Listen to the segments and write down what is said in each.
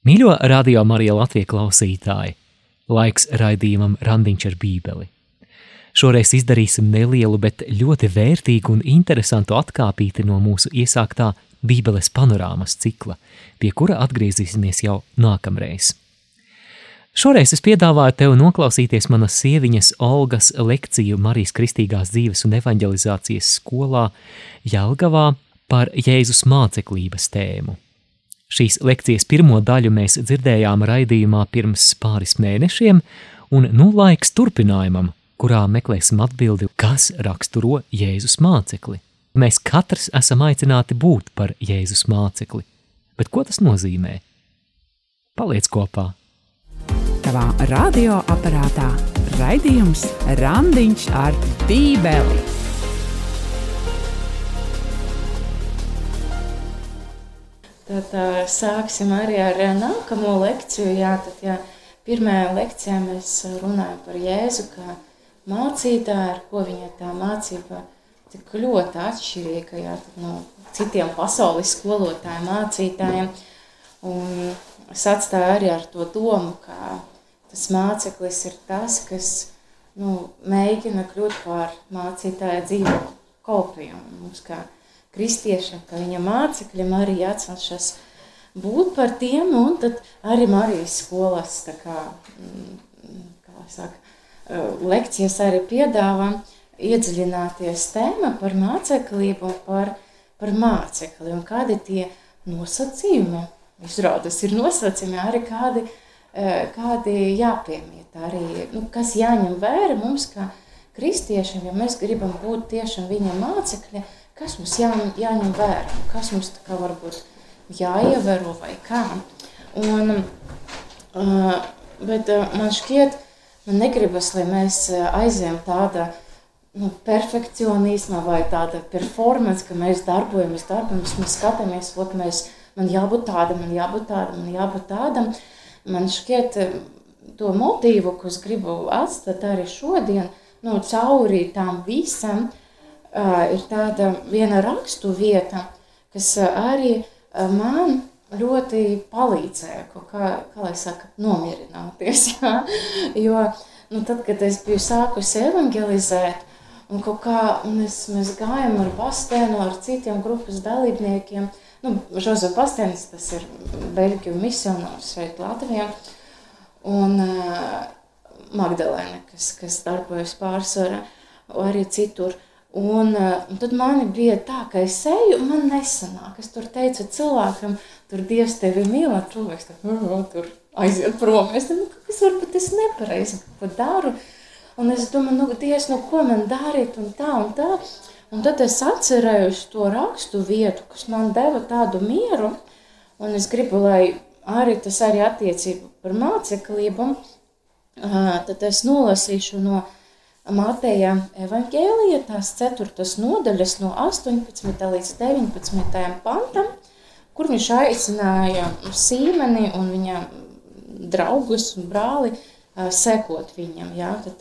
Mīļo radio Marija Latvijas klausītāji, laiks raidījumam Randiņš ar Bībeli. Šoreiz izdarīsim nelielu, bet ļoti vērtīgu un interesantu atkāpīti no mūsu iesāktā Bībeles panorāmas cikla, pie kura atgriezīsimies jau nākamreiz. Šoreiz es piedāvāju tev noklausīties manas sieviņas Olgas lekciju Marijas Kristīgās dzīves un evanģelizācijas skolā Jelgavā par Jēzus māceklības tēmu. Šīs lekcijas pirmo daļu mēs dzirdējām raidījumā pirms pāris mēnešiem, un nu laiks turpinājumam, kurā meklēsim atbildi, kas raksturo Jēzus mācekli. Mēs katrs esam aicināti būt par Jēzus mācekli, bet ko tas nozīmē? Paliec kopā! Tavā radioaparātā raidījums Randiņš ar Bībeli. Tad uh, sāksim arī ar nākamo lekciju. Jā, tad, jā, pirmajā lekcijā mēs runājam par Jēzu kā mācītāju, ar ko viņa tā mācība tik ļoti atšķirīga jā, no citiem pasaules skolotāju mācītājiem. Un es atstāju arī ar to domu, ka tas māceklis ir tas, kas nu, mēģina kļūt par mācītāja dzīvo kopiju. Mums kā kristiešiem, ka viņa mācekļiem arī jācenšas būt par tiem, un tad arī Marijas skolas, kā, mm, kā saka, eh, lekcijas arī piedāvā iedziļināties tēma par māceklību, par, par mācekli, un kādi tie nosacījumi, izrādas ir nosacījumi, arī kādi, eh, kādi jāpiemīt, arī, nu, kas jāņem vērā mums, kā kristiešiem, ja mēs gribam būt tiešām viņa mācekļi, kas mums jā, jāņem vērā, kas mums tā kā varbūt jāievēro vai kā. Un, uh, bet uh, man šķiet, man negribas, lai mēs aizējam tāda nu, perfekcionisma vai tāda performance, ka mēs darbojamies, darbojamies, mēs skatāmies, ot, mēs, man jābūt tādam, man jābūt tādam, man jābūt tādam. Man šķiet, to motīvu, ko es gribu atstāt arī šodien, nu, cauri tam visam, ir tāda viena rakstu vieta, kas arī man ļoti palīdzēja, kā, kā lai saka, nomierināties. Jā? Jo nu, tad, kad es biju sākusi evangelizēt, un kā es, mēs gājām ar Bastēnu, ar citiem grupas dalībniekiem, nu, Žozo Bastēnis, tas ir Beļģiju misionārs šeit Latvijā, un uh, Magdalēna, kas, kas darbojas pārsvarā, arī citur. Uh, Un, eh, un tad man bija tā, ka es eju, un man nesanāk. Es tur teicu cilvēkam, tur Dievs tevi mīl, un cilvēks oh, tur aiziet prom. Es domāju, ka es varbūt es nepareizi ko daru. Un es domāju, nu, Dievs, nu, ko man darīt, un tā, un tā. Un tad es atcerējos to rakstu vietu, kas man deva tādu mieru, un es gribu, lai arī tas arī attiecība par māceklību, tad es nolasīšu no Mateja evaņģēlija, tās ceturtas nodaļas no 18. līdz 19. pantam, kur viņš aicināja Sīmeni un viņa draugus un brāli sekot viņam. Jā, tad,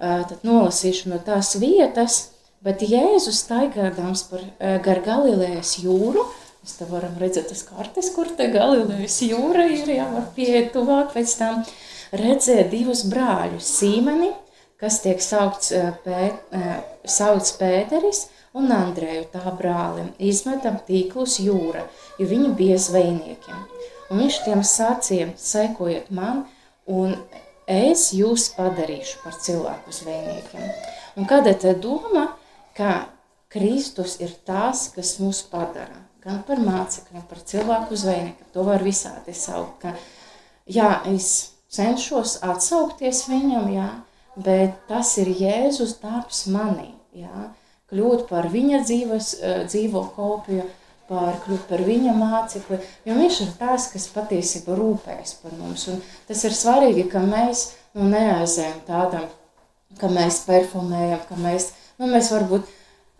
tad nolasīšu no tās vietas, bet Jēzus staigādams par gar Galilējas jūru, mēs te varam redzēt tas kartes, kur te Galilējas jūra ir, jā, var pieiet tuvāk pēc tam, redzēja divus brāļus, Sīmeni, kas tiek saukts, pē, sauc Pēteris un Andreju tā brāli, izmetam tīklus jūra, jo viņi bija zvejniekiem. Un viņš tiem sacīja, sekojiet man, un es jūs padarīšu par cilvēku zvejniekiem. Un kāda ir doma, ka Kristus ir tas, kas mūs padara, gan par mācekļiem, par cilvēku zvejniekiem, to var visādi saukt, ka jā, es cenšos atsaukties viņam, jā, bet tas ir Jēzus darbs manī. Jā? Kļūt par viņa dzīves, eh, dzīvo kopiju, par, kļūt par viņa mācekli, jo viņš ir tas, kas patiesībā rūpējas par mums. Un tas ir svarīgi, ka mēs nu, neaizējam tādam, ka mēs perfumējam, ka mēs, nu, mēs varbūt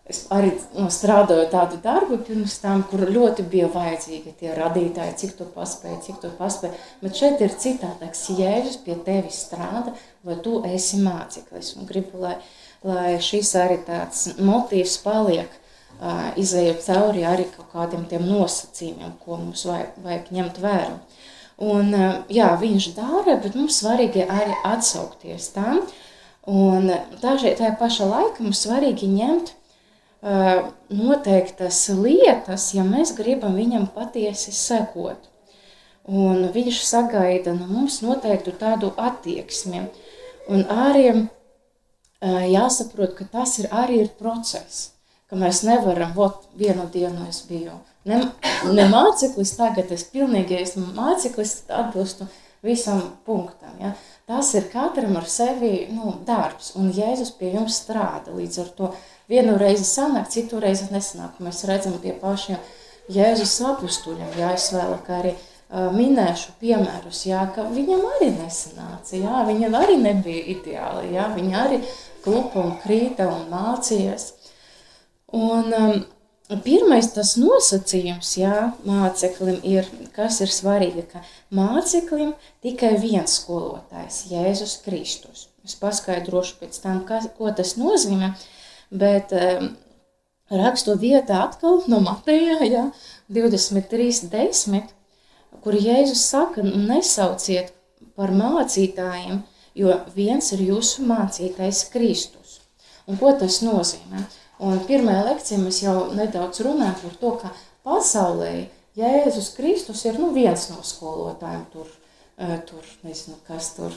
Es arī nu, strādāju tādu darbu pirms tam, kur ļoti bija vajadzīgi tie radītāji, cik tu paspēji, cik tu paspēji. Bet šeit ir citādāks. Jēzus pie tevis strādā, vai tu esi māceklis. Un gribu, lai, lai šis arī tāds motīvs paliek, uh, izējot cauri arī kaut kādiem tiem nosacījumiem, ko mums vajag, vajag ņemt vērā. Un, jā, viņš dara, bet mums svarīgi arī atsaukties tam. Un dažai tajā pašā laikā mums svarīgi ņemt uh, noteiktas lietas, ja mēs gribam viņam patiesi sekot. Un viņš sagaida no mums noteiktu tādu attieksmi. Un arī uh, jāsaprot, ka tas ir arī ir process, ka mēs nevaram, vot vienu dienu es biju ne, ne māceklis, tagad es pilnīgi esmu māceklis, atbilstu visam punktam. Ja? Tas ir katram ar sevi nu, darbs, un Jēzus pie jums strādā. Līdz ar to vienu reizi sanāk, citu reizi nesanāk. Mēs redzam pie pašiem Jēzus apstuļiem, ja es vēl kā arī uh, minēšu piemērus, jā, ka viņam arī nesanāca, jā, viņam arī nebija ideāli, jā, viņa arī klupa un krīta un mācījās. Un, um, Pirmais tas nosacījums, jā, māceklim ir, kas ir svarīgi, ka māceklim tikai viens skolotājs, Jēzus Kristus. Es paskaidrošu pēc tam, kas, ko tas nozīmē, bet um, raksto vietā atkal no Mateja, jā, 23.10, kur Jēzus saka, nesauciet par mācītājiem, jo viens ir jūsu mācītājs Kristus. Un ko tas nozīmē? Un pirmajā lekcijā mēs jau nedaudz runājam par to, ka pasaulē Jēzus Kristus ir nu, viens no skolotājiem. Tur, eh, tur nezinu, kas tur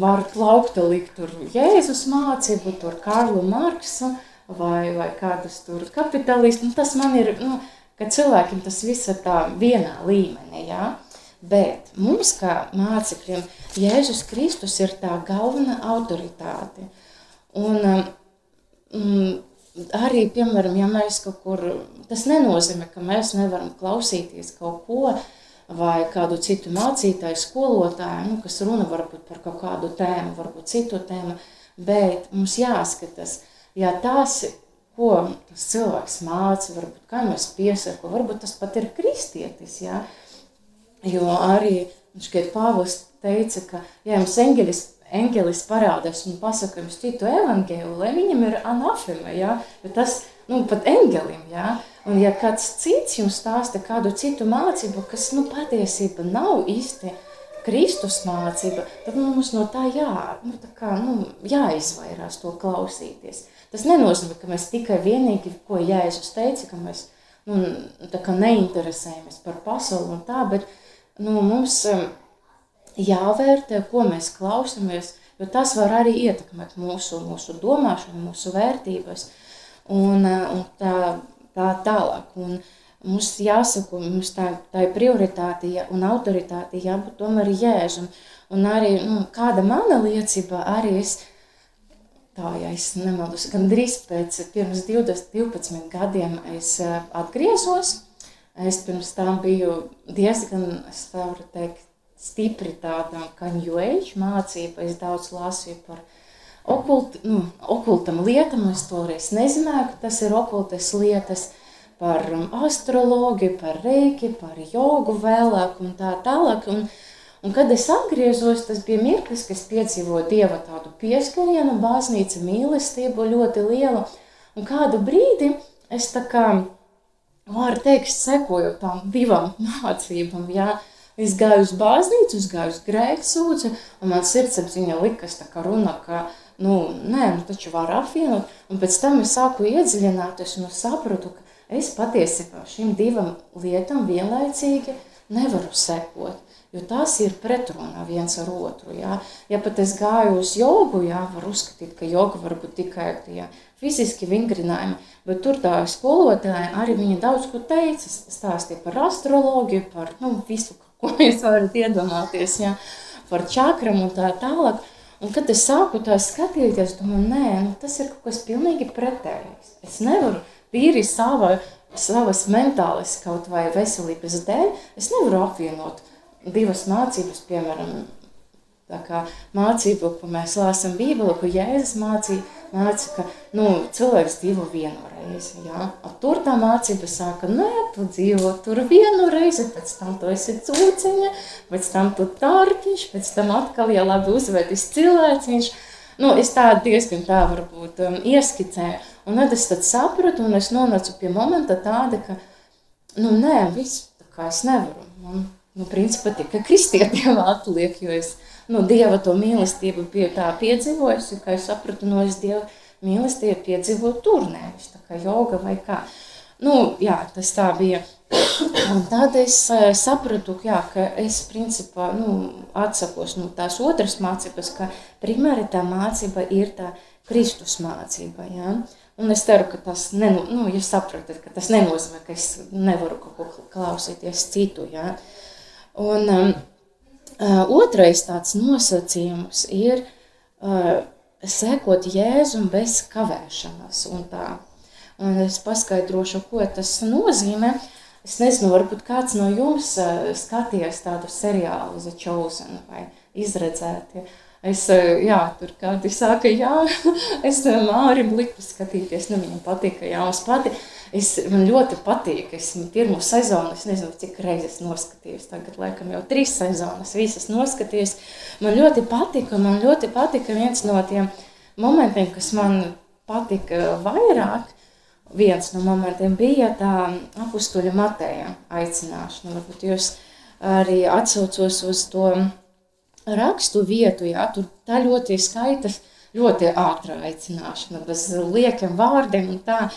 var plaukta likt, tur Jēzus mācību, tur Karlu Marksu vai, vai kādus tur kapitalistu. Nu, tas man ir, nu, ka cilvēkiem tas viss ir tā vienā līmenī, jā. Bet mums kā mācekļiem Jēzus Kristus ir tā galvenā autoritāte. Un, um, mm, arī, piemēram, ja mēs kaut kur, tas nenozīmē, ka mēs nevaram klausīties kaut ko vai kādu citu mācītāju, skolotāju, nu, kas runa varbūt par kaut kādu tēmu, varbūt citu tēmu, bet mums jāskatās, ja tās, ko tas cilvēks māca, varbūt kā mēs piesako, varbūt tas pat ir kristietis, jā, jo arī, šķiet, Pāvils teica, ka, ja jums eņģelis eņģelis parādās un pasaka jums citu evaņģēlu, lai viņam ir anafema, ja? bet tas, nu, pat eņģelim, ja? Un ja kāds cits jums stāsta kādu citu mācību, kas, nu, patiesība nav īsti Kristus mācība, tad nu, mums no tā jā, nu, tā kā, nu, jāizvairās to klausīties. Tas nenozīmē, ka mēs tikai vienīgi, ko Jēzus teica, ka mēs, nu, neinteresējamies par pasauli un tā, bet, nu, mums, um, jāvērtē, ko mēs klausāmies, jo tas var arī ietekmēt mūsu, mūsu domāšanu, mūsu vērtības un, un tā, tā tālāk. Un mums jāsaka, mums tā, tā ir prioritāte un autoritāte jābūt tomēr jēžam. Un arī nu, kāda mana liecība arī es, tā, ja es nemaldos, gan drīz pēc pirms 20, 12 gadiem es atgriezos. Es pirms tam biju diezgan, es varu teikt, stipri tāda kā New Age mācība. Es daudz lasīju par okult, nu, okultam lietam. Es toreiz nezināju, ka tas ir okultas lietas. Par um, astroloģiju, par reiki, par jogu vēlāk un tā tālāk. Un, un kad es atgriezos, tas bija mirklis, kad es piedzīvoju dieva tādu pieskarienu, baznīca mīlestību ļoti lielu. Un kādu brīdi es tā kā, varu teikt, sekoju tam divam mācībām, jā, ja, Es gāju uz baznīcu, es gāju uz grēksūdzi, un man sirdsapziņa likas tā kā runa, ka, nu, nē, nu taču var apvienot. Un pēc tam es sāku iedziļināties un sapratu, ka es patiesībā šīm divām lietām vienlaicīgi nevaru sekot. Jo tās ir pretrunā viens ar otru. Jā. Ja pat es gāju uz jogu, jā, var uzskatīt, ka joga var būt tikai tie fiziski vingrinājumi, bet tur tā skolotāja arī viņa daudz ko teica, stāstīja par astroloģiju, par nu, visu ko jūs varat iedomāties jā, par čakram un tā tālāk. Un kad es sāku tā skatīties, domāju, nē, nu, tas ir kaut kas pilnīgi pretējs. Es nevaru tīri sava, savas mentālas kaut vai veselības dēļ, es nevaru apvienot divas mācības, piemēram, tā kā mācību, ko mēs lāsam Bībeli, ko Jēzus mācīja, māca, ka nu, cilvēks dzīvo vienu reizi. Ja? Tur tā mācība sāka, nē, tu dzīvo tur vienu reizi, pēc tam tu esi cūciņa, pēc tam tu tārpiņš, pēc tam atkal, ja labi uzvedis cilvēciņš. Nu, es tā diezgan tā varbūt um, ieskicēju, un tad es tad sapratu, un es nonācu pie momenta tāda, ka, nu, nē, viss, tā kā es nevaru. Man, nu, principā tikai kristietiem atliek, jo es nu, Dieva to mīlestību biju tā piedzīvojusi, ka es sapratu, no es Dieva mīlestību piedzīvoju tur, nevis tā kā joga vai kā. Nu, jā, tas tā bija. Un tad es uh, sapratu, jā, ka es principā nu, atsakos no nu, tās otras mācības, ka primāri tā mācība ir tā Kristus mācība. Ja? Un es ceru, ka tas, neno, nu, jūs saprotat, ka tas nenozīmē, ka es nevaru kaut ko klausīties citu. Ja? Un um, otrais tāds nosacījums ir uh, sekot Jēzum bez kavēšanas un tā un es paskaidrošu, ko tas nozīmē. Es nezinu, varbūt kāds no jums uh, skatījās tādu seriālu The Chosen vai izredzēti. Es, jā, tur kādi sāka, jā, es Mārim liku skatīties, nu viņam patika, jā, mums pati, es, man ļoti patīk, es pirmo sezonu, es nezinu, cik reizes noskatījos, tagad laikam jau trīs sezonas, visas noskatījos, man ļoti patika, man ļoti patika viens no tiem momentiem, kas man patika vairāk, viens no momentiem bija tā apstuļa Mateja aicināšana. Varbūt jūs arī atsaucos uz to rakstu vietu, jā, tur tā ļoti skaitas, ļoti ātrā aicināšana, bez liekiem vārdiem un tā.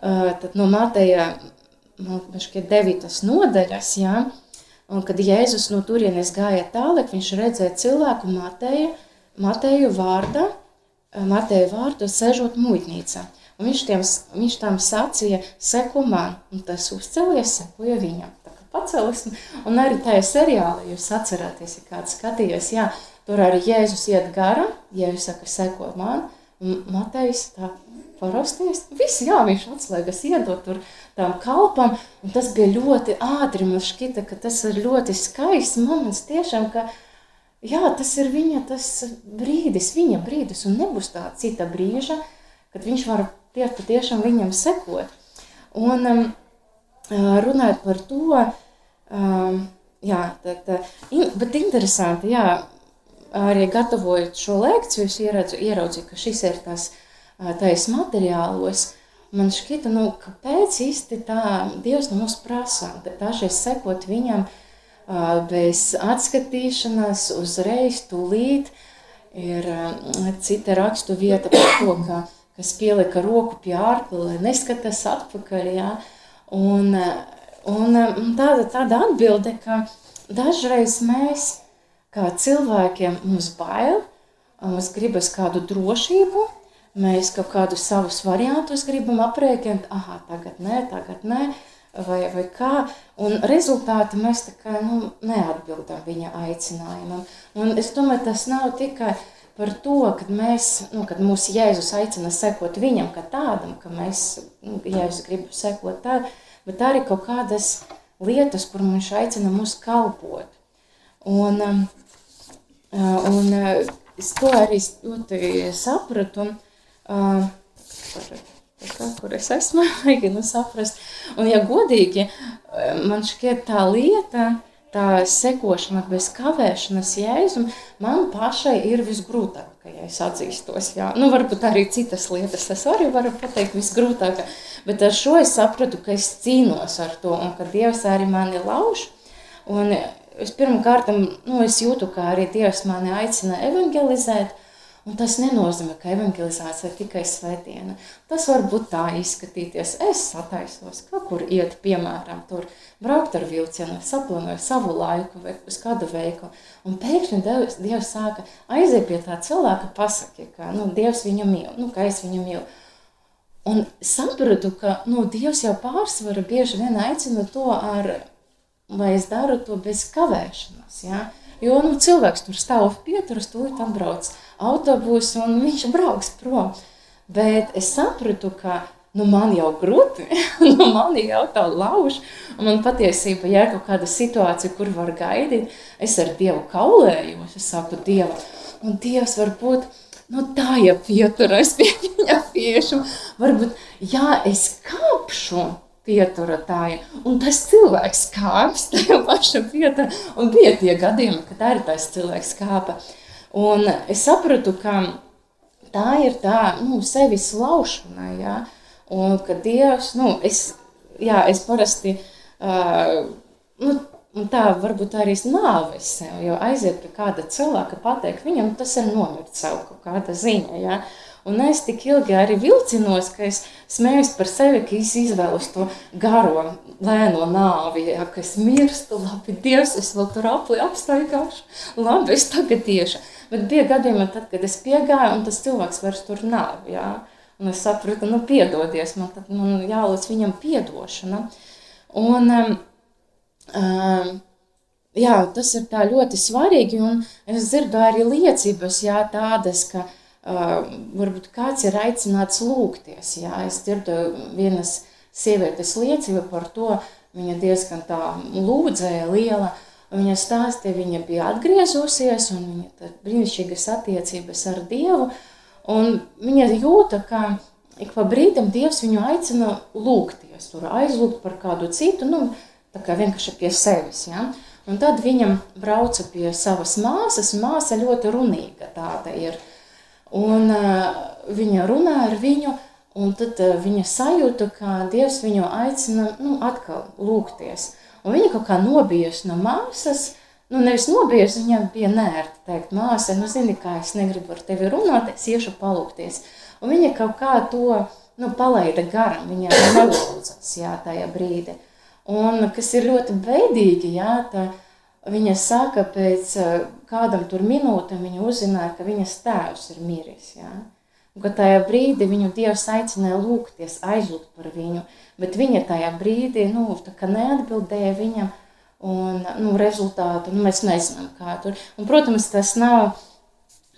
Tad no Mateja, man šķiet, devītas nodaļas, jā, un kad Jēzus no turienes gāja tālāk, viņš redzēja cilvēku Mateju, Mateju vārdā, Mateju vārdu sežot muitnīcā. Un viņš, tiem, viņš tam sacīja, seko man, un tas uzcēlies, sekoja viņam. Tā kā pacēlis, un arī tajā seriālā jūs atcerāties, ja kāds skatījās, jā, tur arī Jēzus iet gara, Jēzus saka, seko man, un Matejs tā parosties, visi, jā, viņš atslēgas iedot tur tām kalpam, un tas bija ļoti ātri, man šķita, ka tas ir ļoti skaists moments tiešām, ka, jā, tas ir viņa tas brīdis, viņa brīdis, un nebūs tā cita brīža, kad viņš var tie patiešām viņam sekot. Un um, runājot par to, um, jā, tad, in, bet interesanti, jā, arī gatavojot šo lekciju, es ieredzu, ieraudzīju, ka šis ir tas tais materiālos, man šķita, nu, kāpēc īsti tā Dievs no mums prasa, dažreiz sekot viņam bez atskatīšanās, uzreiz, tūlīt, ir cita rakstu vieta par to, ka kas pielika roku pie ārkla, lai neskatās atpakaļ. Ja? Un, un tāda, tāda atbilde, ka dažreiz mēs, kā cilvēkiem, mums bail, mums gribas kādu drošību, mēs kaut kādus savus variantus gribam aprēķināt, ah, tagad nē, tagad nē, vai, vai kā. Un rezultāti mēs tā kā nu, neatbildam viņa aicinājumam. Un es domāju, tas nav tikai par to, kad mēs, nu, kad mūs Jēzus aicina sekot viņam kā tādam, ka mēs, nu, Jēzus grib sekot tā, bet arī kaut kādas lietas, kur viņš aicina mūs kalpot. Un, um, uh, un uh, es to arī ļoti sapratu, uh, kā, kur es esmu, mēģinu saprast. Un, ja godīgi, man šķiet tā lieta, tā sekošana bez kavēšanas jēzum man pašai ir visgrūtākā, ja es atzīstos. Jā. Nu, varbūt arī citas lietas es arī varu pateikt visgrūtākā, bet ar šo es sapratu, ka es cīnos ar to un ka Dievs arī mani lauž. Un es pirmkārt, nu, es jūtu, ka arī Dievs mani aicina evangelizēt, Un tas nenozīmē, ka evangelizācija ir tikai svētdiena. Tas var būt tā izskatīties. Es sataisos, kaut kur iet, piemēram, tur braukt ar vilcienu, saplanoju savu laiku vai uz kādu veikalu. Un pēkšņi Dievs, Dievs sāka aiziet pie tā cilvēka, pasaki, ka nu, Dievs viņu mīl, nu, ka es viņu mīlu. Un sapratu, ka nu, Dievs jau pārsvara bieži vien aicina to ar, vai es daru to bez kavēšanas. Ja? Jo nu, cilvēks tur stāv pieturas, tūlīt atbrauc autobusu un viņš brauks prom. Bet es sapratu, ka nu, man jau grūti, nu, man jau tā lauž. Man patiesībā, ja ir kaut kāda situācija, kur var gaidīt, es ar Dievu kaulējos. Es saku, Dievu, un Dievs var būt. Nu, tā jau pieturēs pie viņa piešu. Varbūt, jā, es kāpšu pieturētāja, un tas cilvēks kāps tajā pašā vietā. Un bija tie gadījumi, kad arī tas cilvēks kāpa. Uh, Un es sapratu, ka tā ir tā nu, sevis laušana. Ja? Un ka Dievs, nu, es, jā, es parasti uh, nu, Un tā varbūt arī nāves sev, jo aiziet pie kāda cilvēka, pateikt viņam, tas ir nomirt sev kaut kāda ziņa. Ja? Un es tik ilgi arī vilcinos, ka es smējos par sevi, ka es izvēlos to garo, lēno nāvi, ja, ka es mirstu, labi, Dievs, es vēl tur apli apstaigāšu, labi, es tagad tieši. Bet bija gadījumi, tad, kad es piegāju, un tas cilvēks vairs tur nav, ja? un es sapratu, nu, piedodies, man tad man jālūdz viņam piedošana. Un, um, Um, jā, tas ir tā ļoti svarīgi, un es dzirdu arī liecības, jā, tādas, ka uh, varbūt kāds ir aicināts lūgties. Jā. Es dzirdu vienas sievietes liecību par to, viņa diezgan tā lūdzēja liela, viņa stāstīja, viņa bija atgriezusies, un viņa tad brīnišķīgas attiecības ar Dievu, viņa jūta, ka ik pa brīdim Dievs viņu aicina lūgties, aizlūgt par kādu citu, nu, tā kā vienkārši pie sevis. Ja? Un tad viņam brauca pie savas māsas, māsa ļoti runīga tāda ir. Un uh, viņa runā ar viņu, un tad uh, viņa sajūta, ka Dievs viņu aicina nu, atkal lūgties. Un viņa kaut kā nobijusi no māsas, nu nevis nobijusi, viņam bija nērti teikt, māsa, nu zini, kā es negribu ar tevi runāt, es iešu palūgties. Un viņa kaut kā to nu, palaida garam, viņa nelūdzas, jā, tajā brīdī. Un kas ir ļoti beidīgi, jā, tā, viņa saka, pēc kādam tur minūtēm viņa uzzināja, ka viņas tēvs ir miris. Jā. Un, ka tajā brīdī viņu Dievs aicināja lūgties, aizlūgt par viņu, bet viņa tajā brīdī nu, neatbildēja viņam. Un, nu, rezultātu nu, mēs nezinām, kā tur. Un, protams, tas nav,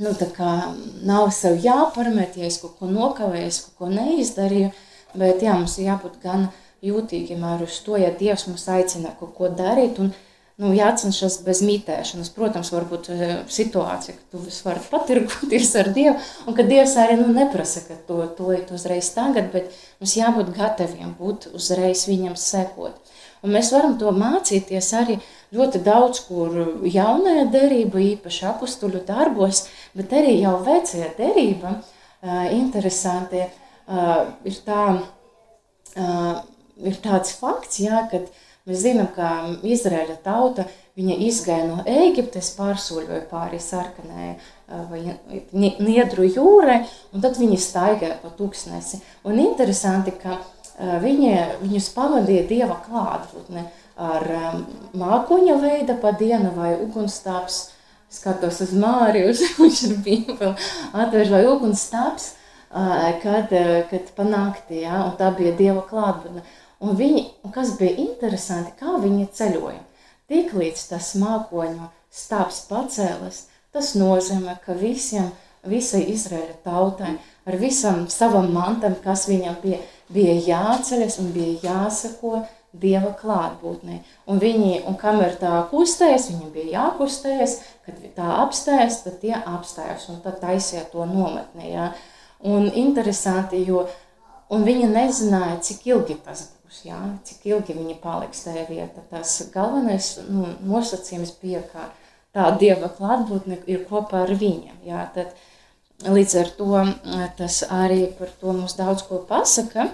nu, kā, nav sev jāparmet, ja es kaut ko nokavēju, kaut ko neizdarīju, bet jā, mums ir jābūt gan jūtīgiem uz to, ja Dievs mums aicina kaut ko darīt. Un, nu, jācenšas bez mītēšanas. Protams, varbūt eh, situācija, ka tu vari patirgoties ar Dievu, un ka Dievs arī nu, neprasa, ka to tūlīt uzreiz tagad, bet mums jābūt gataviem būt uzreiz viņam sekot. Un mēs varam to mācīties arī ļoti daudz, kur jaunajā derībā, īpaši apstuļu darbos, bet arī jau vecajā derībā, uh, interesanti uh, ir tā, ir tāds fakts, jā, kad mēs zinām, ka Izraēla tauta izgāja no Eģiptes, pārsoļoja pāri sarkanai vai Niedru jūrai, un tad viņi staigāja pa tūkstnesi. Un interesanti, ka viņi, viņus pavadīja Dieva klātbūtne ar mākoņa veida pa dienu vai ugunstāps, skatos uz Māriju, viņš ir bībeli, atvērš vai ugunstāps, kad, kad panākti, ja, un tā bija Dieva klātbūtne. Un viņi, un kas bija interesanti, kā viņi ceļoja. Tiklīdz tas mākoņu stāps pacēlas, tas nozīmē, ka visiem, visai Izraēla tautai, ar visam savam mantam, kas viņam bija, bija jāceļas un bija jāsako Dieva klātbūtnē. Un viņi, un kamēr tā kustējas, viņam bija jākustējas, kad tā apstājas, tad tie apstājas un tad taisīja to nometnē. Ja? Un interesanti, jo un viņa nezināja, cik ilgi tas būs, jā, cik ilgi viņi paliks tajā vietā. Tas galvenais nu, nosacījums bija, ka tā dieva klātbūtne ir kopā ar viņiem. Jā, tad, līdz ar to tas arī par to mums daudz ko pasaka.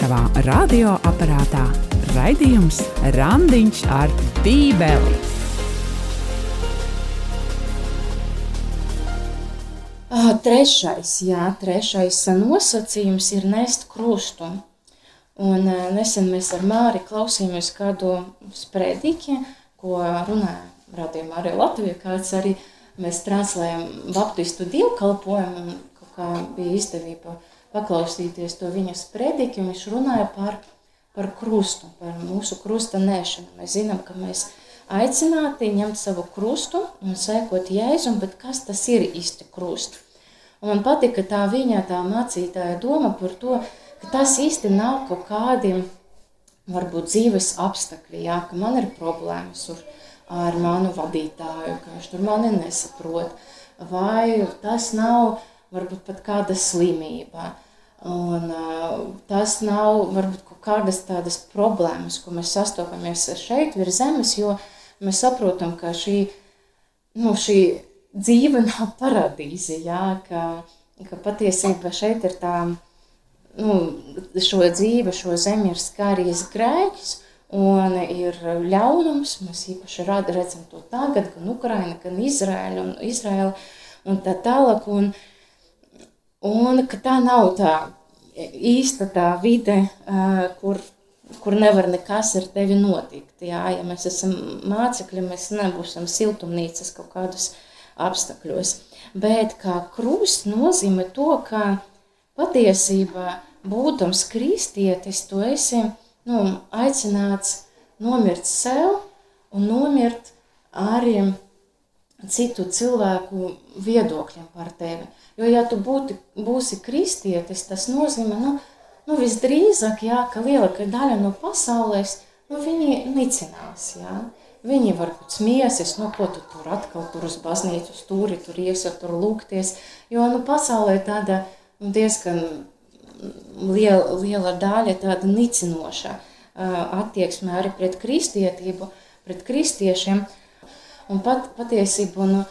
Tavā radioaparātā raidījums Randiņš ar Bībeli. Trešais, jā, trešais nosacījums ir nest krustu. Un nesen mēs ar Māri klausījāmies kādu sprediķi, ko runāja rādījumā arī Latvija, kāds arī mēs translējam baptistu dievkalpojumu, un kaut kā bija izdevība paklausīties to viņa sprediķi, un viņš runāja par, par krustu, par mūsu krusta nēšanu. Mēs zinām, ka mēs aicināti ņemt savu krustu un sekot Jēzum, bet kas tas ir īsti krusts? Un man patika tā viņa tā mācītāja doma par to, ka tas īsti nav kaut kādi varbūt dzīves apstākļi, jā, ka man ir problēmas ar, ar manu vadītāju, ka viņš tur mani nesaprot, vai tas nav varbūt pat kāda slimība. Un, uh, tas nav varbūt kaut kādas tādas problēmas, ko mēs sastopamies šeit virs zemes, jo mēs saprotam, ka šī, nu, šī dzīve nav paradīze, jā, ka, ka patiesībā šeit ir tā nu, šo dzīvi, šo zemi ir skārījis grēks, un ir ļaunums. Mēs īpaši redzam to tagad, gan Ukraina, gan Izraēla un, Izraēla un tā tālāk. Un, un ka tā nav tā īsta tā vide, kur, kur nevar nekas ar tevi notikt. Jā, ja mēs esam mācekļi, mēs nebūsim siltumnīcas kaut kādos apstākļos. Bet kā krusts nozīmē to, ka patiesībā būdams kristietis, tu esi nu, aicināts nomirt sev un nomirt arī citu cilvēku viedokļiem par tevi. Jo, ja tu būti, būsi kristietis, tas nozīmē, nu, nu visdrīzāk, jā, ka lielākā daļa no pasaules, nu, viņi nicinās, jā. Viņi varbūt smiesies, nu, ko tu tur atkal tur uz baznīcu stūri, tur iesat, tur lūgties, jo, nu, pasaulē tāda nu, diezgan liela, liela daļa tāda nicinoša attieksme arī pret kristietību, pret kristiešiem. Un pat, patiesībā nu,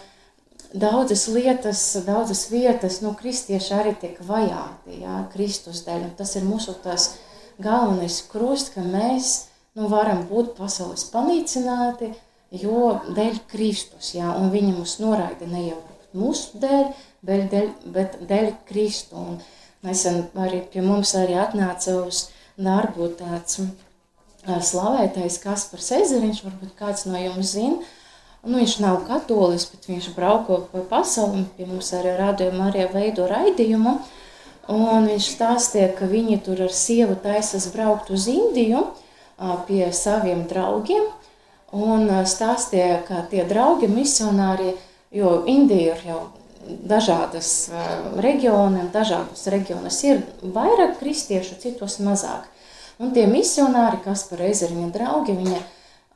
daudzas lietas, daudzas vietas, nu, kristieši arī tiek vajāti, jā, Kristus dēļ. Un tas ir mūsu tās galvenais krusts, ka mēs nu, varam būt pasaules panīcināti, jo dēļ Kristus, jā, un viņi mūs noraida ne jau mūsu dēļ, bet dēļ, bet dēļ Kristu. Un, Nesen arī pie mums arī atnāca uz darbu tāds slavētais Kaspars Ezeriņš, varbūt kāds no jums zina. Nu, viņš nav katolis, bet viņš brauko pa pasauli, pie mums arī rādījuma arī veido raidījumu. Un viņš stāstīja, ka viņi tur ar sievu taisas braukt uz Indiju pie saviem draugiem. Un stāstīja, ka tie draugi misionāri, jo Indija ir jau dažādas reģioni, un dažādos reģionos ir vairāk kristiešu, citos mazāk. Un tie misionāri, kas par ezeriņa draugi, viņi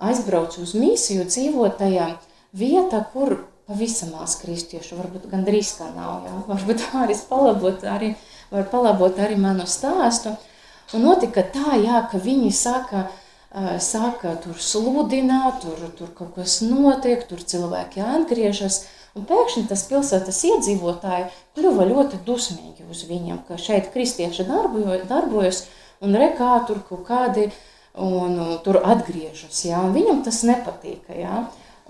aizbrauc uz misiju, dzīvo tajā vietā, kur pavisam maz kristiešu, varbūt gandrīz kā nav, jā. varbūt arī palabot arī, var palabot arī manu stāstu. Un notika tā, jā, ka viņi sāka, sāka tur sludināt, tur, tur kaut kas notiek, tur cilvēki atgriežas, Un pēkšņi tas pilsētas iedzīvotāji kļuva ļoti dusmīgi uz viņiem, ka šeit kristieši darbojas, darbojas un rekā tur kaut kādi un, un, tur atgriežas. Ja? Un viņam tas nepatika. Ja?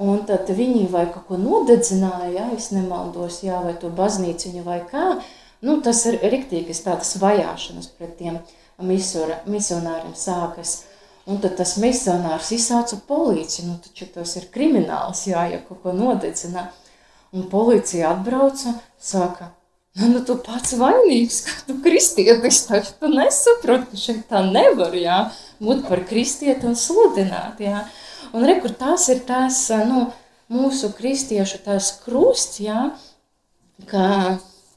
Un tad viņi vai kaut ko nodedzināja, ja es nemaldos, jā, vai to baznīciņu vai kā. Nu, tas ir riktīgas tādas vajāšanas pret tiem misionāriem sākas. Un tad tas misionārs izsauca policiju, nu taču tas ir krimināls, jā, ja kaut ko nodedzināja. Un policija atbrauca, saka, nu, nu tu pats vainīgs, ka tu kristietis, taču tu nesaproti, ka šeit tā nevar, jā, būt par kristieti un sludināt, jā. Un re, kur tās ir tās, nu, mūsu kristiešu tās krusts, jā, ka,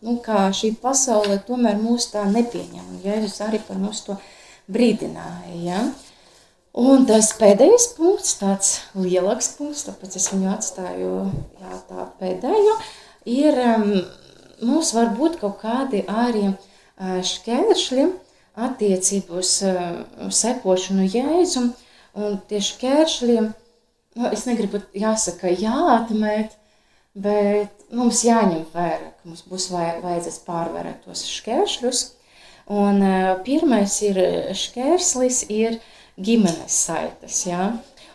nu, kā šī pasaule tomēr mūs tā nepieņem. Un Jēzus arī par mums to brīdināja, jā. Un tas pēdējais punkts, tāds lielāks punkts, tāpēc es viņu atstāju jā, tā pēdējo, ir um, mums var būt kaut kādi arī uh, šķēršļi attiecību uz uh, sekošanu Jēzum, un tie šķēršļi, nu, es negribu jāsaka jāatmēt, bet mums jāņem vērā, ka mums būs vajadzēs pārvarēt tos šķēršļus. Un uh, pirmais ir šķērslis, ir uh, ģimenes saites. Ja?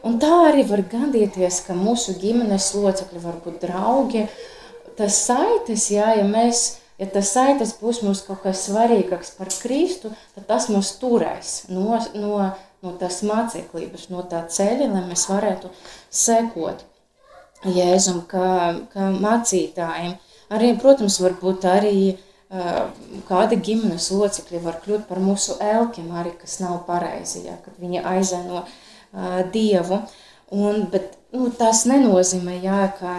Un tā arī var gadīties, ka mūsu ģimenes locekļi var būt draugi. Tas saites, ja, ja mēs, ja tas saites būs mums kaut kas svarīgāks par Kristu, tad tas mūs turēs no, no, no tās māceklības, no tā ceļa, lai mēs varētu sekot Jēzum kā, kā mācītājiem. Arī, protams, varbūt arī uh, kādi ģimenes locekļi var kļūt par mūsu elkiem, arī kas nav pareizi, ja, kad viņi aizēno Dievu. Un, bet nu, tas nenozīmē, jā, ka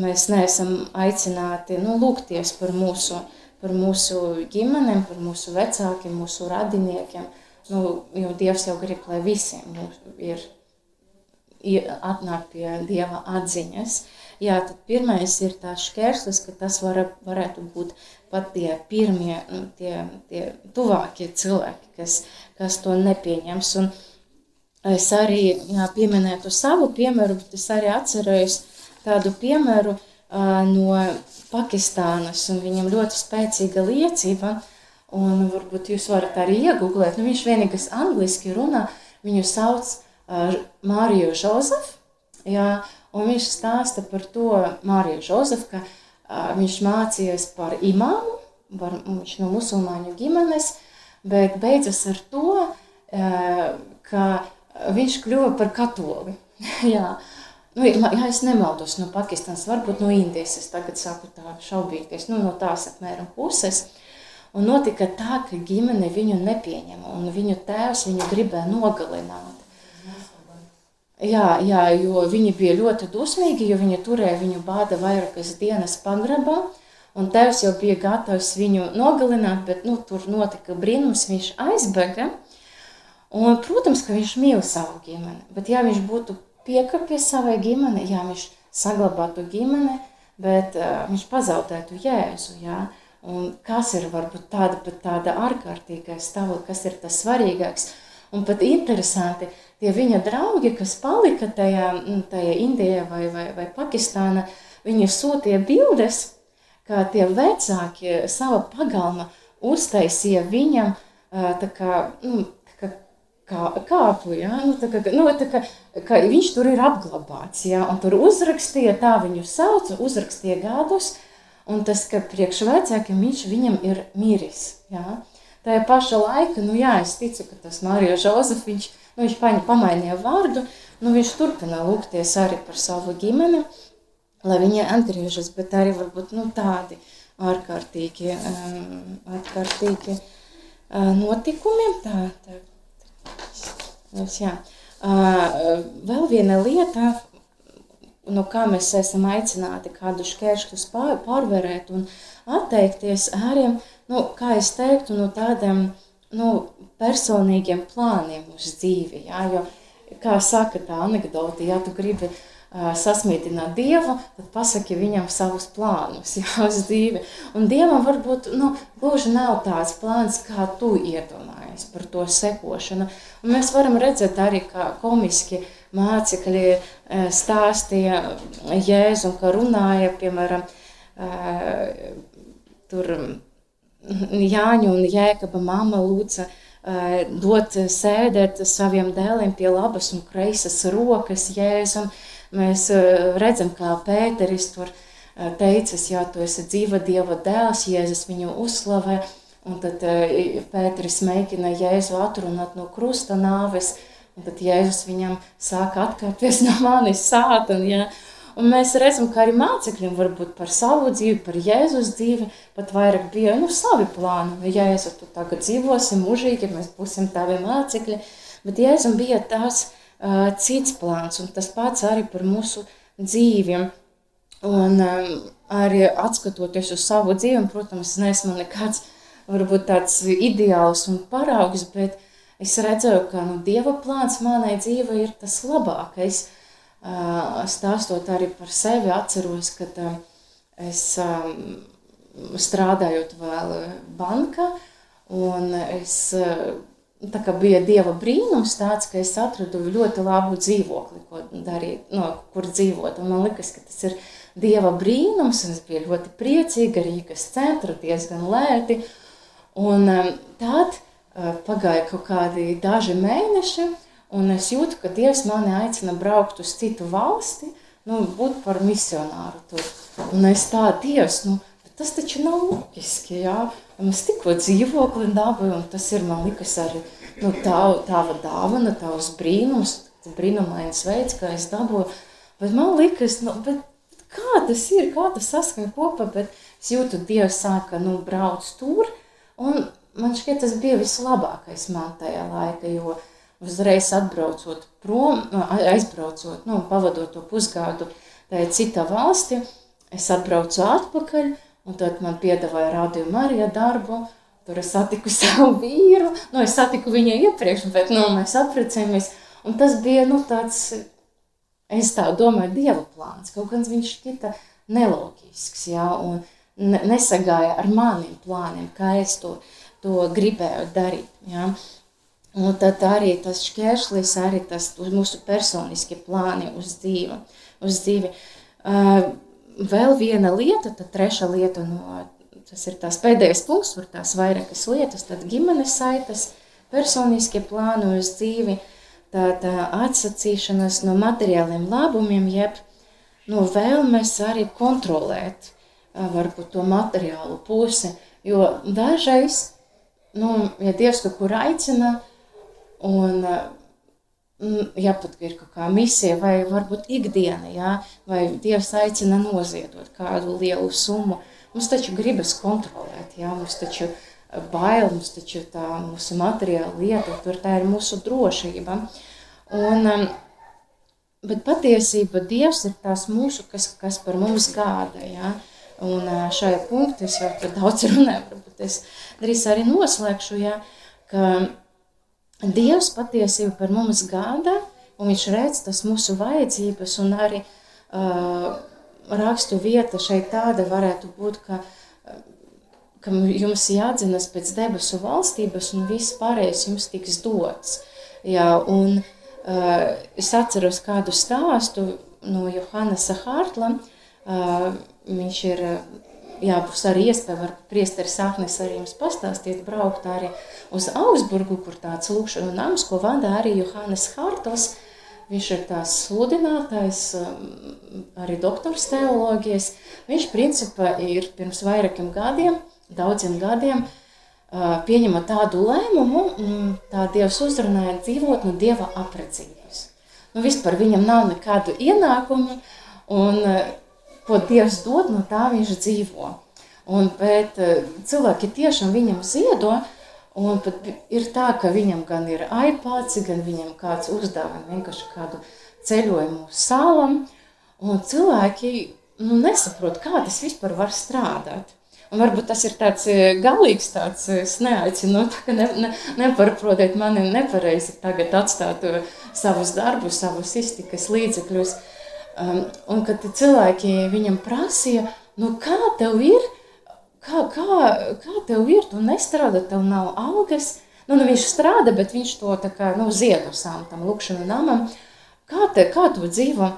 mēs neesam aicināti nu, lūgties par mūsu, par mūsu ģimenēm, par mūsu vecākiem, mūsu radiniekiem. Nu, jo Dievs jau grib, lai visiem ir, ir atnāk pie Dieva atziņas. Jā, tad pirmais ir tās šķērslis, ka tas var, varētu būt pat tie pirmie, nu, tie, tie tuvākie cilvēki, kas, kas to nepieņems. Un es arī jā, pieminētu savu piemēru, bet es arī atcerējos tādu piemēru uh, no Pakistānas, un viņam ļoti spēcīga liecība, un varbūt jūs varat arī iegooglēt, nu viņš vienīgais angliski runā, viņu sauc Māriju Žozefu, un viņš stāsta par to Māriju Žozefu, ka uh, viņš mācījās par imāmu, par, viņš no musulmaņu ģimenes, bet beidzas ar to, uh, ka viņš kļuva par katoli. jā, nu, ja es nemaldos no Pakistānas, varbūt no Indijas, es tagad saku tā šaubīties, nu, no tās apmēram puses. Un notika tā, ka ģimene viņu nepieņema, un viņu tēvs viņu gribēja nogalināt. Jā, jā, jo viņi bija ļoti dusmīgi, jo viņi turēja viņu bāda vairākas dienas pagrabā, un tēvs jau bija gatavs viņu nogalināt, bet nu, tur notika brīnums, viņš aizbēga. Un, protams, ka viņš mīl savu ģimeni, bet ja viņš būtu piekapies savai ģimenei, ja viņš saglabātu ģimeni, bet uh, viņš pazaudētu Jēzu, jā, un kas ir varbūt tāda tāda ārkārtīgā stāvokļa, kas ir tas svarīgāks, un pat interesanti, tie viņa draugi, kas palika tajā, mm, tajā Indijā vai, vai, vai Pakistānā, viņi sūtīja bildes, kā tie vecāki sava pagalma uztaisīja viņam tā kā, nu, kā, kā kāpu, ja? nu, tā kā, nu, tā kā, kā viņš tur ir apglabāts, ja? un tur uzrakstīja, tā viņu sauc, uzrakstīja gadus, un tas, ka priekš vecākiem viņš viņam ir miris, ja? Tajā paša laika, nu jā, es ticu, ka tas Mārija Žozef, viņš Nu, viņš paņa, pamainīja vārdu, nu, viņš turpina lūgties arī par savu ģimeni, lai viņi atgriežas, bet arī varbūt nu, tādi ārkārtīgi, um, ārkārtīgi uh, notikumi. Tā, tā, tā, jā. Uh, vēl viena lieta, no kā mēs esam aicināti kādu šķēršļus pār, pārvarēt un atteikties arī, nu, kā es teiktu, no tādiem, nu, personīgiem plāniem uz dzīvi. Jā, jo, kā saka tā anekdote, ja tu gribi uh, sasmietināt Dievu, tad pasaki viņam savus plānus jā, uz dzīvi. Un Dievam varbūt nu, gluži nav tāds plāns, kā tu iedomājies par to sekošanu. Un mēs varam redzēt arī, kā komiski mācekļi uh, stāstīja Jēzu, ka runāja, piemēram, uh, tur Jāņa un Jēkaba mamma lūdza uh, Eh, dot sēdēt saviem dēliem pie labas un kreisas rokas Jēzum. Mēs eh, redzam, kā Pēteris tur eh, teicis, ja tu esi dzīva Dieva dēls, Jēzus viņu uzslavē, un tad Pēteris mēģina Jēzu atrunāt no krusta nāves, un tad Jēzus viņam sāka atkāpties no manis sātan, ja, Un mēs redzam, ka arī mācekļiem varbūt par savu dzīvi, par Jēzus dzīvi pat vairāk bija nu, savi plāni. Nu, Jēzu, tu tagad dzīvosim mūžīgi, mēs būsim tavi mācekļi. Bet Jēzum bija tās uh, cits plāns, un tas pats arī par mūsu dzīvi. Un um, arī atskatoties uz savu dzīvi, protams, neesmu nekāds varbūt tāds ideāls un paraugs, bet es redzēju, ka nu, Dieva plāns manai dzīvei ir tas labākais – stāstot arī par sevi, atceros, ka es strādājot vēl bankā, un es, tā kā bija Dieva brīnums tāds, ka es atradu ļoti labu dzīvokli, ko darīt, no, kur dzīvot, un man likas, ka tas ir Dieva brīnums, un es biju ļoti priecīga, Rīgas centra diezgan lēti, un tad pagāja kaut kādi daži mēneši, Un es jūtu, ka Dievs mani aicina braukt uz citu valsti, nu, būt par misionāru tur. Un es tā, Dievs, nu, tas taču nav loģiski, jā. Es tikko dzīvokli dabūju, un tas ir, man likas, arī nu, tā, tāva dāvana, tavs brīnums, brīnumains veids, kā es dabūju. Bet man likas, nu, bet kā tas ir, kā tas saskaņa kopā, bet es jūtu, Dievs sāka, nu, brauc tur, un man šķiet, tas bija vislabākais man tajā laika, jo, uzreiz atbraucot prom, aizbraucot, nu, pavadot to pusgadu tajā citā valstī, es atbraucu atpakaļ, un tad man piedāvāja rādījumu Marija darbu, tur es satiku savu vīru, nu, es satiku viņu iepriekš, bet, nu, mēs apprecējamies, un tas bija, nu, tāds, es tā domāju, Dieva plāns, kaut kāds viņš šķita nelogisks, jā, un nesagāja ar maniem plāniem, kā es to, to gribēju darīt, jā. Un tad arī tas šķērslis, arī tas mūsu personiskie plāni uz dzīvi. Uz dzīvi. Uh, vēl viena lieta, tad trešā lieta, no, tas ir tās pēdējais punkts, tur tās vairākas lietas, tad ģimenes saites, personiskie plāni uz dzīvi. tāda atsacīšanās no materiāliem labumiem, jeb no vēlmes arī kontrolēt varbūt to materiālu pusi. Jo dažreiz, nu, ja Dievs kaut kur aicina, un ja pat ir kaut kā misija, vai varbūt ikdiena, jā, vai Dievs aicina noziedot kādu lielu summu, mums taču gribas kontrolēt, jā, mums taču bail, mums taču tā mūsu materiāla lieta, tur tā ir mūsu drošība. Un, bet patiesība Dievs ir tās mūsu, kas, kas par mums gāda, jā. Un šajā punktā es jau daudz runāju, varbūt es drīz arī noslēgšu, jā, ka Dievs patiesībā par mums gādā, un Viņš redz tas mūsu vajadzības, un arī uh, rakstu vieta šeit tāda varētu būt, ka, ka jums jādzinas pēc debesu valstības, un viss pārējais jums tiks dots. Jā, un uh, es atceros kādu stāstu no Johannesa Hārtla, uh, viņš ir jā, būs arī iespēja, varbūt priesteris Sāknis arī jums pastāstīt, braukt arī uz Augsburgu, kur tāds lūkšanu nams, ko vada arī Johannes Hartls. Viņš ir tās sludinātājs, arī doktors teoloģijas. Viņš principā ir pirms vairākiem gadiem, daudziem gadiem, pieņema tādu lēmumu, tā Dievs uzrunāja dzīvot no Dieva apredzības. Nu, vispār viņam nav nekādu ienākumu, un ko Dievs dod, no tā viņš dzīvo. Un, bet eh, cilvēki tiešām viņam ziedo, un pat ir tā, ka viņam gan ir iPads, gan viņam kāds uzdāvina vienkārši kādu ceļojumu uz salām, un cilvēki nu, nesaprot, kā tas vispār var strādāt. Un varbūt tas ir tāds eh, galīgs, tāds eh, es neaicinu, tā, ka ne, ne, neparprotiet mani nepareizi tagad atstāt savus darbus, savus iztikas līdzekļus. Uh, Um, un kad cilvēki viņam prasīja, nu kā tev ir, kā, kā, kā tev ir, tu nestrādā, tev nav algas. Nu, nu viņš strādā, bet viņš to tā kā, nu, ziedu savam tam lukšanu namam. Kā, te, kā tu dzīvo,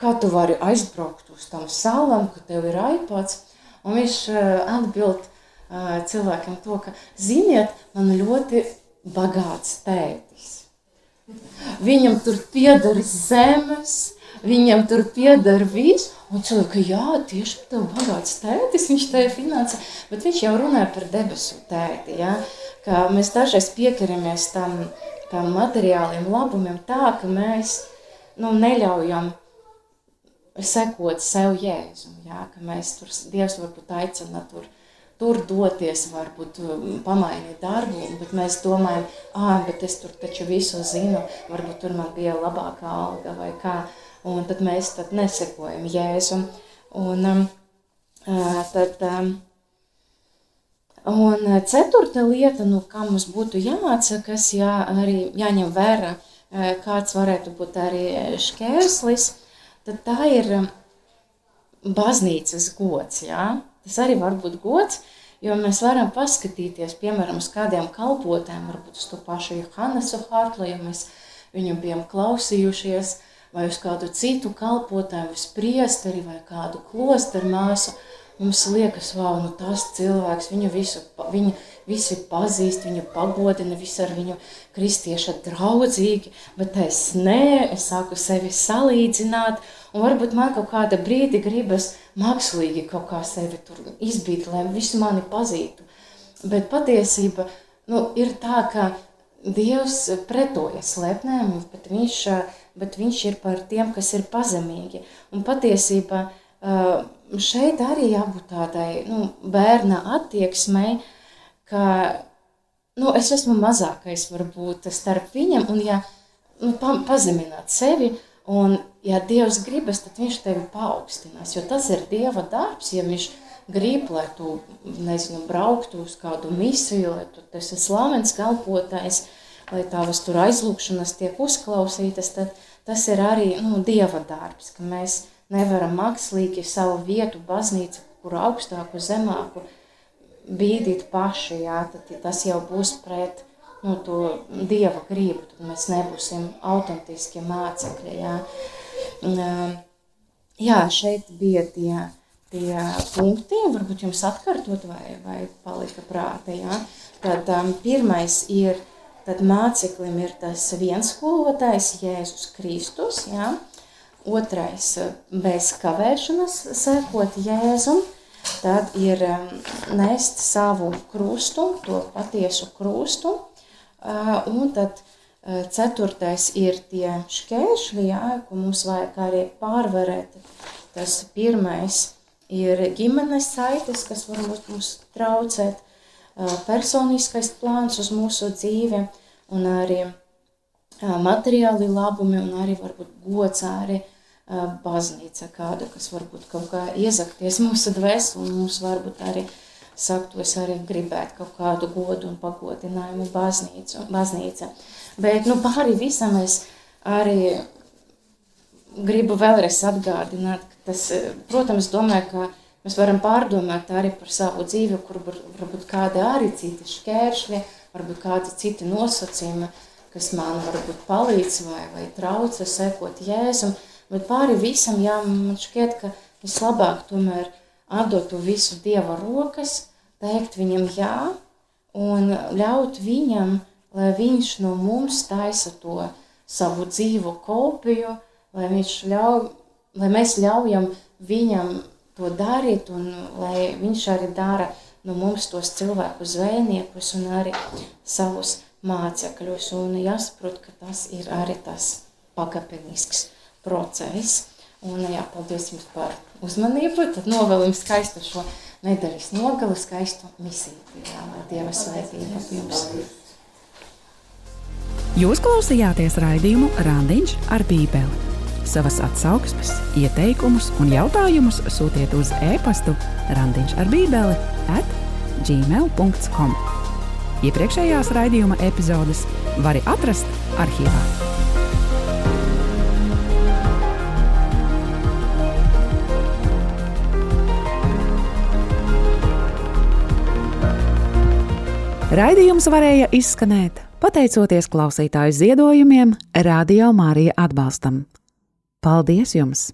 kā tu vari aizbraukt uz tam salam, ka tev ir iPads? Un viņš uh, atbild uh, cilvēkam to, ka, ziniet, man ļoti bagāts tētis. Viņam tur pieder zemes, viņam tur pieder viss. Un cilvēki, jā, tieši tā bagāts tētis, viņš te ir finansē, bet viņš jau runāja par debesu tēti, ja? ka mēs dažreiz piekaramies tam, tam materiāliem labumiem tā, ka mēs nu, neļaujam sekot sev jēzum, ja? ka mēs tur, Dievs varbūt aicina tur, tur doties, varbūt pamainīt darbu, bet mēs domājam, ah, bet es tur taču visu zinu, varbūt tur man bija labākā alga vai kā, un tad mēs tad nesekojam Jēzum. Un, um, tad, um, un ceturta lieta, nu, kā mums būtu jāatsakās, jā, arī jāņem vērā, kāds varētu būt arī šķērslis, tad tā ir baznīcas gods, jā. Tas arī var būt gods, jo mēs varam paskatīties, piemēram, uz kādiem kalpotēm, varbūt uz to pašu Johannesu Hartlu, ja mēs viņu bijām klausījušies, uh, vai uz kādu citu kalpotāju, uz priesteri vai kādu klosteru māsu, mums liekas, wow, nu tas cilvēks, viņu visu, viņu visi pazīst, viņu pagodina, visi ar viņu kristieša draudzīgi, bet es nē, es sāku sevi salīdzināt, un varbūt man kaut kāda brīdi gribas mākslīgi kaut kā sevi tur izbīt, lai visu mani pazītu. Bet patiesība, nu, ir tā, ka Dievs pretojas lepnēm, bet viņš bet viņš ir par tiem, kas ir pazemīgi. Un patiesībā šeit arī jābūt tādai nu, bērna attieksmei, ka nu, es esmu mazākais varbūt starp viņam, un ja nu, pa, pazemināt sevi, un ja Dievs gribas, tad viņš tevi paaugstinās, jo tas ir Dieva darbs, ja viņš grib, lai tu, nezinu, brauktu uz kādu misiju, lai tu esi slavens kalpotājs, lai tavas tur aizlūkšanas tiek uzklausītas, tad tas ir arī nu, Dieva darbs, ka mēs nevaram mākslīgi savu vietu, baznīcu, kur augstāku, zemāku, bīdīt paši, jā, tad tas jau būs pret nu, to Dieva gribu, tad mēs nebūsim autentiski mācekļi, jā. Jā, šeit bija tie, tie punkti, varbūt jums atkārtot vai, vai palika prāta, jā. Tad um, pirmais ir tad māceklim ir tas viens skolotājs, Jēzus Kristus, jā. otrais bez kavēšanas sekot Jēzum, tad ir nest savu krustu, to patiesu krustu, un tad ceturtais ir tie šķēršļi, jā, ko mums vajag arī pārvarēt. Tas pirmais ir ģimenes saites, kas varbūt mums traucēt, personiskais plāns uz mūsu dzīvi, un arī materiāli labumi, un arī varbūt gods arī baznīca kāda, kas varbūt kaut kā iezakties mūsu dvēseli, un mums varbūt arī sakt, to es arī gribētu kaut kādu godu un pagodinājumu baznīcu, baznīca. Bet, nu, pāri visam es arī gribu vēlreiz atgādināt, ka tas, protams, domāju, ka Mēs varam pārdomāt arī par savu dzīvi, kur varbūt kādi arī citi šķēršļi, varbūt kādi citi nosacījumi, kas man varbūt palīdz vai, vai trauca sekot Jēzum. Bet pāri visam, jā, man šķiet, ka vislabāk tomēr atdot to visu Dieva rokas, teikt viņam jā un ļaut viņam, lai viņš no mums taisa to savu dzīvu kopiju, lai, ļauj, lai mēs ļaujam viņam to darīt, un lai viņš arī dara no mums tos cilvēku zvejniekus un arī savus mācekļus. Un jāsaprot, ka tas ir arī tas pakapenisks process. Un jā, paldies jums par uzmanību. Tad novēlim skaistu šo nedēļas nogalu, skaistu misiju. Jā, lai Dieva svētība jums. Jūs klausījāties raidījumu Randiņš ar Bībeli. Savas atsauksmes, ieteikumus un jautājumus sūtiet uz e-pastu randiņš ar bībeli at gmail.com. Iepriekšējās raidījuma epizodes var atrast arhīvā. Raidījums varēja izskanēt pateicoties klausītāju ziedojumiem, Radio Mārija atbalstam. Paldies jums!